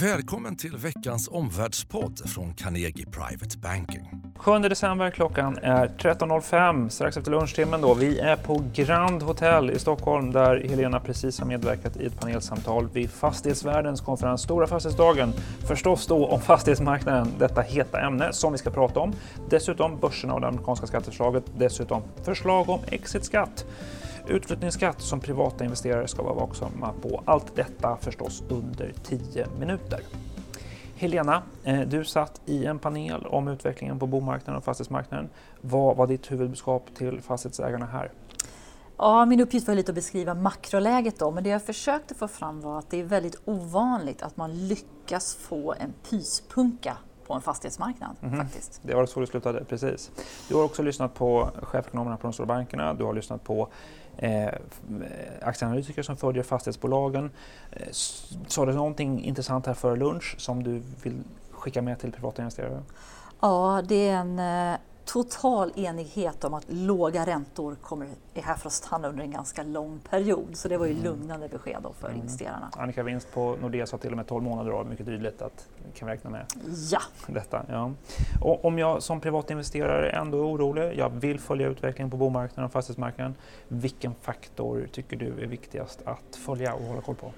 Välkommen till veckans omvärldspodd från Carnegie Private Banking. 7 december, klockan är 13.05, strax efter lunchtimmen. Då. Vi är på Grand Hotel i Stockholm där Helena precis har medverkat i ett panelsamtal vid fastighetsvärldens konferens Stora fastighetsdagen. Förstås då om fastighetsmarknaden, detta heta ämne som vi ska prata om. Dessutom börserna och det amerikanska skatteförslaget. Dessutom förslag om exitskatt. Utflyttningsskatt som privata investerare ska vara vaksamma på. Allt detta förstås under 10 minuter. Helena, eh, du satt i en panel om utvecklingen på bomarknaden och fastighetsmarknaden. Vad var ditt huvudbudskap till fastighetsägarna här? Ja, min uppgift var lite att beskriva makroläget då, men det jag försökte få fram var att det är väldigt ovanligt att man lyckas få en pyspunka på en fastighetsmarknad. Mm -hmm. faktiskt. Det var så det slutade, precis. Du har också lyssnat på chefekonomerna på de stora bankerna, du har lyssnat på Eh, eh, aktieanalytiker som följer fastighetsbolagen. Eh, sa du någonting intressant här före lunch som du vill skicka med till privata investerare? Ja, det är en eh, total enighet om att låga räntor kommer är här för att stanna under en ganska lång period. Så det var ju mm. lugnande besked då för mm. investerarna. Annika Vinst på Nordea sa till och med 12 månader och mycket tydligt att vi kan räkna med ja. detta. Ja. Och om jag som privatinvesterare ändå är orolig, jag vill följa utvecklingen på bomarknaden och fastighetsmarknaden. Vilken faktor tycker du är viktigast att följa och hålla koll på?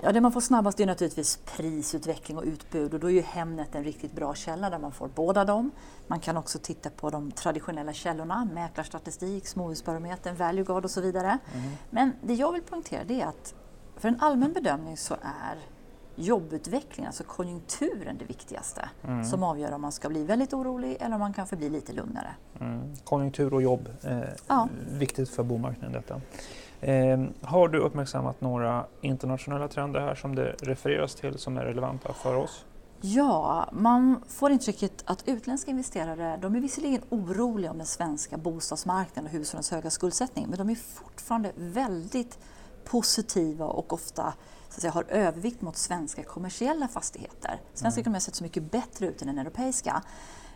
Ja, det man får snabbast är naturligtvis prisutveckling och utbud och då är ju Hemnet en riktigt bra källa där man får båda dem. Man kan också titta på de traditionella källorna, mäklarstatistik, småhusbarometern, Valueguard och så vidare. Mm. Men det jag vill poängtera det är att för en allmän bedömning så är jobbutvecklingen, alltså konjunkturen det viktigaste mm. som avgör om man ska bli väldigt orolig eller om man kan förbli lite lugnare. Mm. Konjunktur och jobb, eh, ja. viktigt för bomarknaden detta. Eh, har du uppmärksammat några internationella trender här som det refereras till som är relevanta för oss? Ja, man får intrycket att utländska investerare de är visserligen oroliga om den svenska bostadsmarknaden och hushållens höga skuldsättning men de är fortfarande väldigt positiva och ofta så att säga, har övervikt mot svenska kommersiella fastigheter. Svenska mm. ekonomi har sett så mycket bättre ut än den europeiska.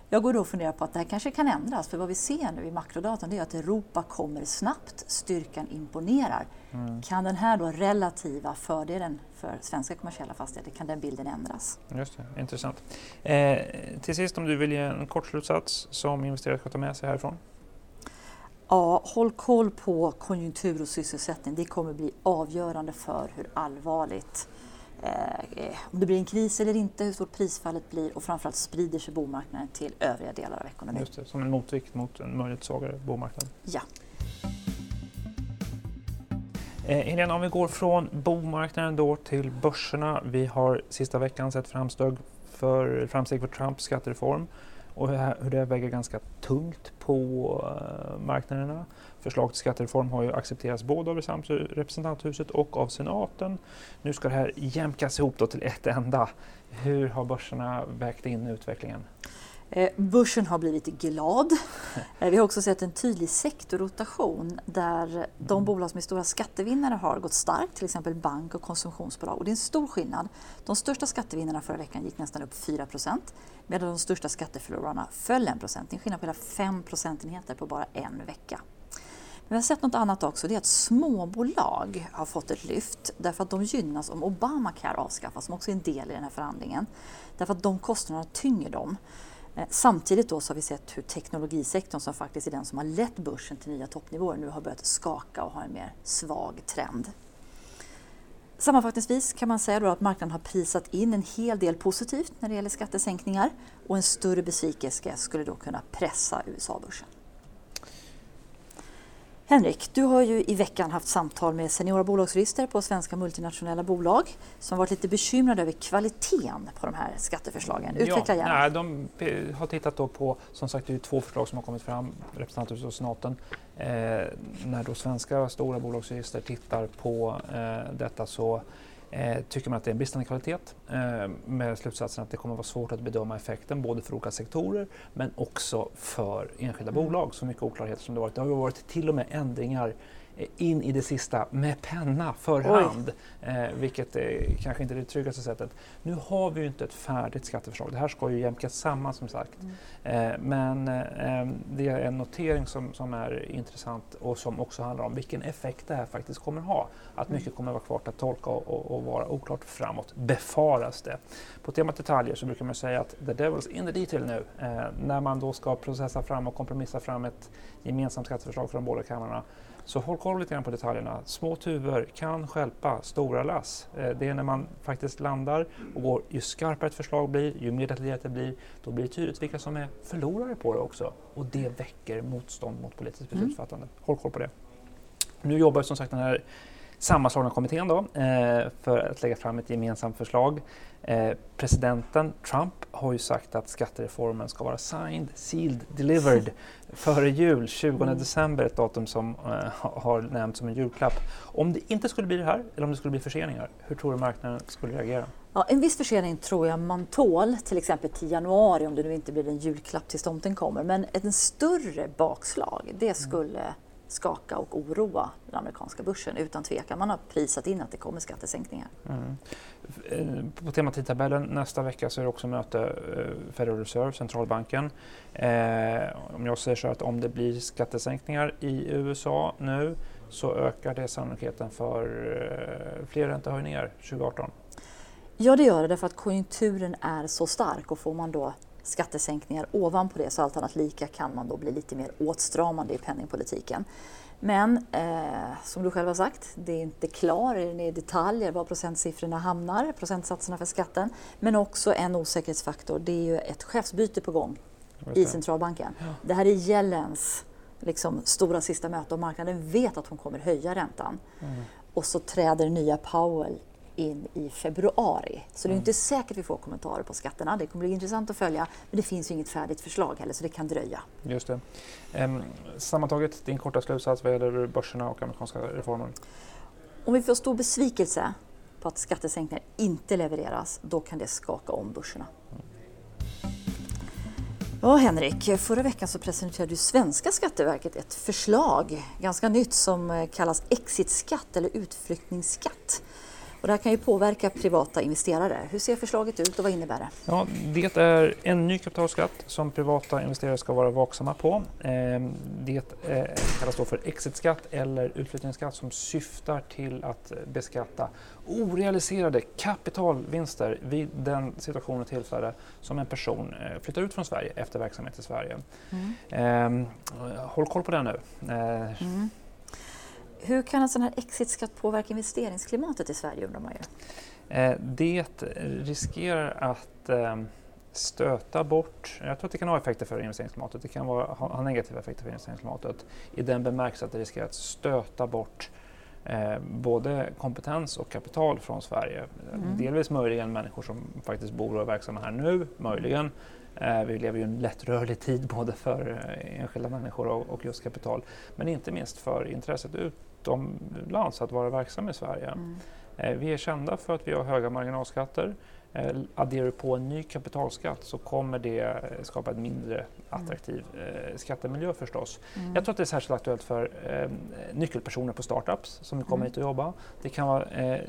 Jag går då och funderar på att det här kanske kan ändras för vad vi ser nu i makrodatan är att Europa kommer snabbt, styrkan imponerar. Mm. Kan den här då relativa fördelen för svenska kommersiella fastigheter, kan den bilden ändras? Just det, intressant. Eh, till sist om du vill ge en kort slutsats som investerare ska ta med sig härifrån? Ja, håll koll på konjunktur och sysselsättning. Det kommer bli avgörande för hur allvarligt om det blir en kris eller inte, hur stort prisfallet blir och framförallt sprider sig bomarknaden till övriga delar av ekonomin. Just det, som en motvikt mot en möjligt svagare bomarknad. Ja. Eh, Helena, om vi går från bomarknaden då till börserna. Vi har sista veckan sett framsteg för, framsteg för Trumps skattereform och hur det väger ganska tungt på eh, marknaderna. Förslag till skattereform har ju accepterats både av representanthuset och av senaten. Nu ska det här jämkas ihop då till ett enda. Hur har börserna vägt in utvecklingen? Eh, börsen har blivit glad. Eh, vi har också sett en tydlig sektorrotation där de bolag som är stora skattevinnare har gått starkt, till exempel bank och konsumtionsbolag. Och det är en stor skillnad. De största skattevinnarna förra veckan gick nästan upp 4% medan de största skatteförlorarna föll 1 Det är en skillnad på hela 5 procentenheter på bara en vecka. Men vi har sett något annat också, det är att småbolag har fått ett lyft därför att de gynnas om Obamacare avskaffas, som också är en del i den här förhandlingen. Därför att de kostnaderna tynger dem. Eh, samtidigt då så har vi sett hur teknologisektorn, som faktiskt är den som har lett börsen till nya toppnivåer, nu har börjat skaka och har en mer svag trend. Sammanfattningsvis kan man säga att marknaden har prisat in en hel del positivt när det gäller skattesänkningar och en större besvikelse skulle då kunna pressa USA-börsen. Henrik, du har ju i veckan haft samtal med seniora bolagsjurister på svenska multinationella bolag som varit lite bekymrade över kvaliteten på de här skatteförslagen. Utveckla ja, gärna. Nej, de har tittat på, som sagt, det är två förslag som har kommit fram, representanthuset och senaten. Eh, när då svenska stora bolagsjurister tittar på eh, detta så Eh, tycker man att det är en bristande kvalitet eh, med slutsatsen att det kommer vara svårt att bedöma effekten både för olika sektorer men också för enskilda mm. bolag. Så mycket oklarheter som det varit. Det har varit till och med ändringar in i det sista med penna för hand, eh, vilket är kanske inte är det tryggaste sättet. Nu har vi ju inte ett färdigt skatteförslag. Det här ska ju jämkas samman som sagt. Mm. Eh, men eh, det är en notering som, som är intressant och som också handlar om vilken effekt det här faktiskt kommer ha. Att mycket mm. kommer vara kvar att tolka och, och, och, vara oklart framåt, befaras det. På temat detaljer så brukar man säga att the devil's in the detail nu. Eh, när man då ska processa fram och kompromissa fram ett gemensamt skatteförslag från båda kamrarna så håll koll lite grann på detaljerna. Små tuvor kan skälpa stora lass. Eh, det är när man faktiskt landar och går, ju skarpare ett förslag blir, ju mer detaljerat det blir, då blir det tydligt vilka som är förlorare på det också. Och det väcker motstånd mot politiskt beslutsfattande. Mm. Håll koll på det. Nu jobbar som sagt den här sammanslagna kommittén då, eh, för att lägga fram ett gemensamt förslag. Eh, presidenten Trump har ju sagt att skattereformen ska vara signed, sealed, delivered före jul, 20 mm. december, ett datum som eh, har nämnts som en julklapp. Om det inte skulle bli det här, eller om det skulle bli förseningar, hur tror du marknaden skulle reagera? Ja, en viss försening tror jag man tål, till exempel till januari om det nu inte blir en julklapp tills tomten kommer. Men en större bakslag, det skulle skaka och oroa den amerikanska börsen utan tvekan. Man har prisat in att det kommer skattesänkningar. Mm. Eh, på temat tidtabellen nästa vecka så är det också möte eh, Federal Reserve, centralbanken. Eh, om jag säger så att om det blir skattesänkningar i USA nu så ökar det sannolikheten för eh, fler räntehöjningar 2018. Ja det gör det därför att konjunkturen är så stark och får man då skattesänkningar ovanpå det så allt annat lika kan man då bli lite mer åtstramande i penningpolitiken. Men eh, som du själv har sagt, det är inte klar i detaljer var procentsiffrorna hamnar, procentsatserna för skatten. Men också en osäkerhetsfaktor, det är ju ett chefsbyte på gång i centralbanken. Ja. Det här är Jellens liksom, stora sista möte och marknaden vet att hon kommer höja räntan. Mm. Och så träder nya Powell in i februari. Så det är mm. inte säkert att vi får kommentarer på skatterna. Det kommer bli intressant att följa, men det finns ju inget färdigt förslag heller så det kan dröja. Just det. Ehm, sammantaget, din korta slutsats vad gäller börserna och amerikanska reformer? Om vi får stor besvikelse på att skattesänkningar inte levereras, då kan det skaka om börserna. Mm. Ja, Henrik, förra veckan så presenterade svenska Skatteverket ett förslag, ganska nytt, som kallas exitskatt eller utflyttningsskatt. Och det här kan ju påverka privata investerare. Hur ser förslaget ut och vad innebär det? Ja, det är en ny kapitalskatt som privata investerare ska vara vaksamma på. Ehm, det eh, kallas då för exitskatt eller utflyttningsskatt som syftar till att beskatta orealiserade kapitalvinster vid den situation och tillfälle som en person eh, flyttar ut från Sverige efter verksamhet i Sverige. Mm. Ehm, håll koll på det nu. Eh, mm. Hur kan en sån här exitskatt påverka investeringsklimatet i Sverige undrar man ju? Eh, det riskerar att eh, stöta bort, jag tror att det kan ha effekter för investeringsklimatet, det kan vara, ha negativa effekter för investeringsklimatet i den bemärkelsen att det riskerar att stöta bort eh, både kompetens och kapital från Sverige. Mm. Delvis möjligen människor som faktiskt bor och är verksamma här nu, möjligen. Eh, vi lever ju i en lättrörlig tid både för eh, enskilda människor och, just kapital, men inte minst för intresset utomlands eh, att vara verksam i Sverige. Mm. Eh, vi är kända för att vi har höga marginalskatter. Eh, adderar du på en ny kapitalskatt så kommer det eh, skapa en mindre attraktiv mm. skattemiljö förstås. Mm. Jag tror att det är särskilt aktuellt för eh, nyckelpersoner på startups som kommer mm. hit och jobba. Det kan vara eh,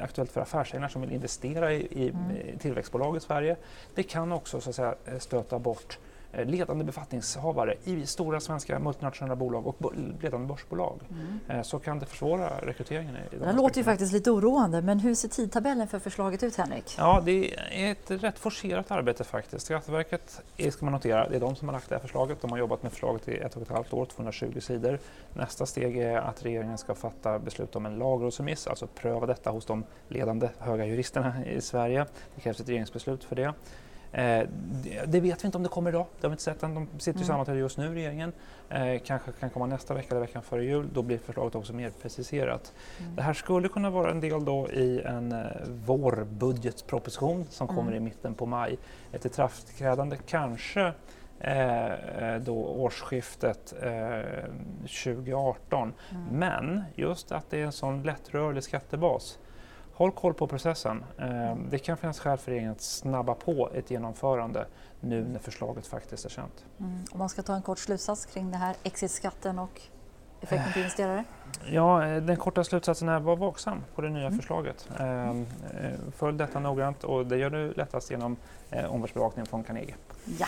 aktuellt för affärsägare som vill investera i, i mm. tillväxtbolag i Sverige. Det kan också så att säga, stöta bort ledande befattningshavare i stora svenska multinationella bolag och ledande börsbolag mm. Eh, så kan det försvåra rekryteringen. I de det låter ju faktiskt lite oroande, men hur ser tidtabellen för förslaget ut Henrik? Ja, det är ett rätt forcerat arbete faktiskt. Skatteverket är, ska man notera, det är de som har lagt det här förslaget. De har jobbat med förslaget i ett och ett halvt år, 220 sidor. Nästa steg är att regeringen ska fatta beslut om en lagrådsremiss, alltså pröva detta hos de ledande höga juristerna i Sverige. Det krävs ett regeringsbeslut för det. Eh, det vet vi inte om det kommer idag. Det har vi inte sett än. De sitter i mm. sammanträde just nu, regeringen. Eh, kanske kan komma nästa vecka eller veckan före jul. Då blir förslaget också mer preciserat. Mm. Det här skulle kunna vara en del då i en eh, vårbudgetproposition som mm. kommer i mitten på maj. Ett ikraftträdande kanske Eh, då årsskiftet eh, 2018. Mm. Men just att det är en sån lättrörlig skattebas håll koll på processen. Eh, det kan finnas skäl för regeringen att snabba på ett genomförande nu när förslaget faktiskt är känt. Mm. Om man ska ta en kort slutsats kring det här exitskatten och effekten på investerare? Ja, eh, den korta slutsatsen är var vaksam på det nya mm. förslaget. Ehm, eh, följ detta noggrant och det gör du lättast genom eh, omvärldsbevakningen från Carnegie. Ja.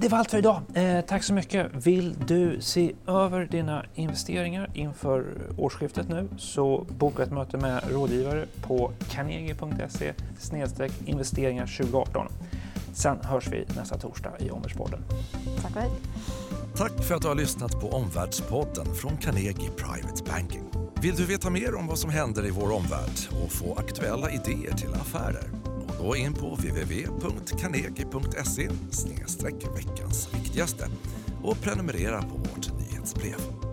Det var allt för idag. Eh, tack så mycket. Vill du se över dina investeringar inför årsskiftet nu så boka ett möte med rådgivare på carnegie.se investeringar 2018. Sen hörs vi nästa torsdag i Omvärldspodden. Tack och hej. Tack för att du har lyssnat på Omvärldspodden från Carnegie Private Banking. Vill du veta mer om vad som händer i vår omvärld och få aktuella idéer till affärer? Gå in på www.carnegie.se veckans viktigaste och prenumerera på vårt nyhetsbrev.